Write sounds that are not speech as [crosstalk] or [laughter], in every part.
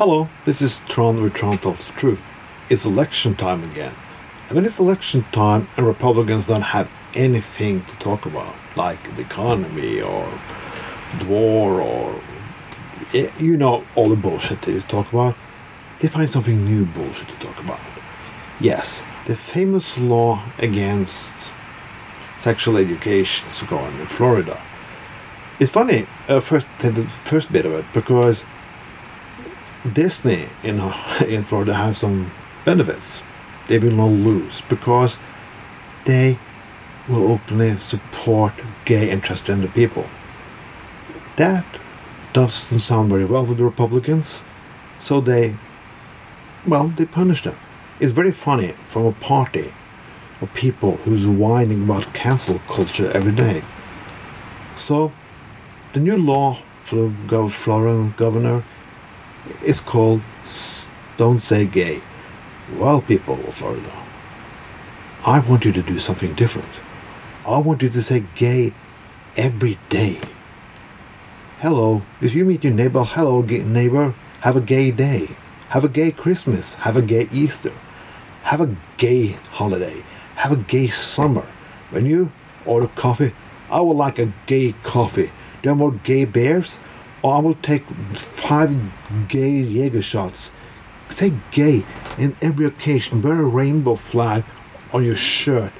Hello, this is Tron with Tron Tells the Truth. It's election time again. And when it's election time and Republicans don't have anything to talk about, like the economy or the war or eh, you know all the bullshit they talk about, they find something new bullshit to talk about. Yes, the famous law against sexual education is going in Florida. It's funny, uh, first the first bit of it, because Disney in [laughs] in Florida has some benefits. They will not lose because they will openly support gay and transgender people. That doesn't sound very well with the Republicans, so they, well, they punish them. It's very funny from a party of people who's whining about cancel culture every day. So, the new law for the Florida governor is called Don't Say Gay. Well, people of Florida, I want you to do something different. I want you to say gay every day. Hello, if you meet your neighbor, hello, neighbor, have a gay day. Have a gay Christmas. Have a gay Easter. Have a gay holiday. Have a gay summer. When you order coffee, I would like a gay coffee. Do you have more gay bears? I will take five gay Jaeger shots. Say gay in every occasion. Wear a rainbow flag on your shirt,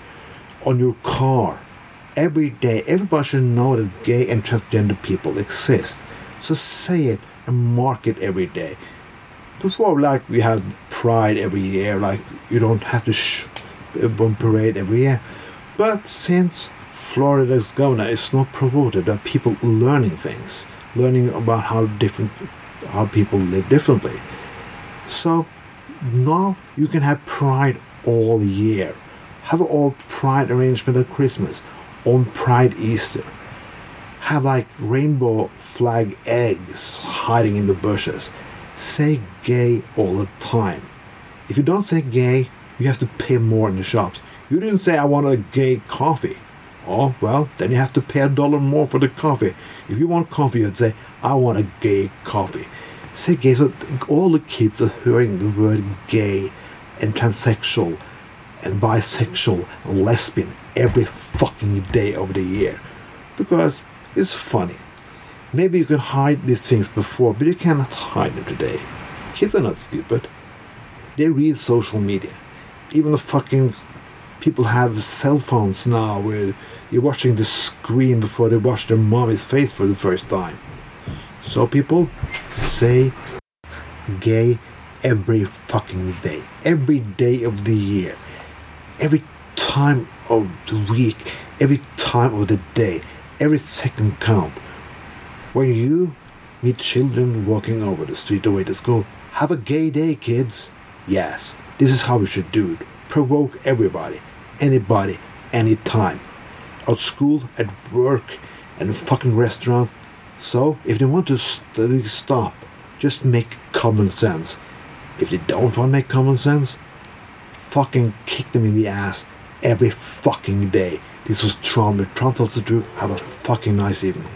on your car. Every day, everybody should know that gay and transgender people exist. So say it and mark it every day. Before, like we had Pride every year, like you don't have to sh- parade every year. But since Florida's governor is not promoted, that people learning things, learning about how different, how people live differently. So now you can have Pride all year. Have all Pride arrangement at Christmas, on Pride Easter. Have like rainbow flag eggs hiding in the bushes. Say gay all the time. If you don't say gay, you have to pay more in the shops. You didn't say I want a gay coffee. Oh, well, then you have to pay a dollar more for the coffee. If you want coffee, you'd say, I want a gay coffee. Say gay, so all the kids are hearing the word gay and transsexual and bisexual and lesbian every fucking day of the year. Because it's funny. Maybe you can hide these things before, but you cannot hide them today. Kids are not stupid. They read social media. Even the fucking people have cell phones now where you're watching the screen before they watch their mommy's face for the first time. So people say gay every fucking day, every day of the year, every time of the week, every time of the day, every second count. When you meet children walking over the street away to school, have a gay day, kids. Yes, this is how we should do it. Provoke everybody, anybody, anytime. At school, at work, and a fucking restaurant. So, if they want to st- stop, just make common sense. If they don't want to make common sense, fucking kick them in the ass every fucking day. This was Tron Tron Tells the Truth. Have a fucking nice evening.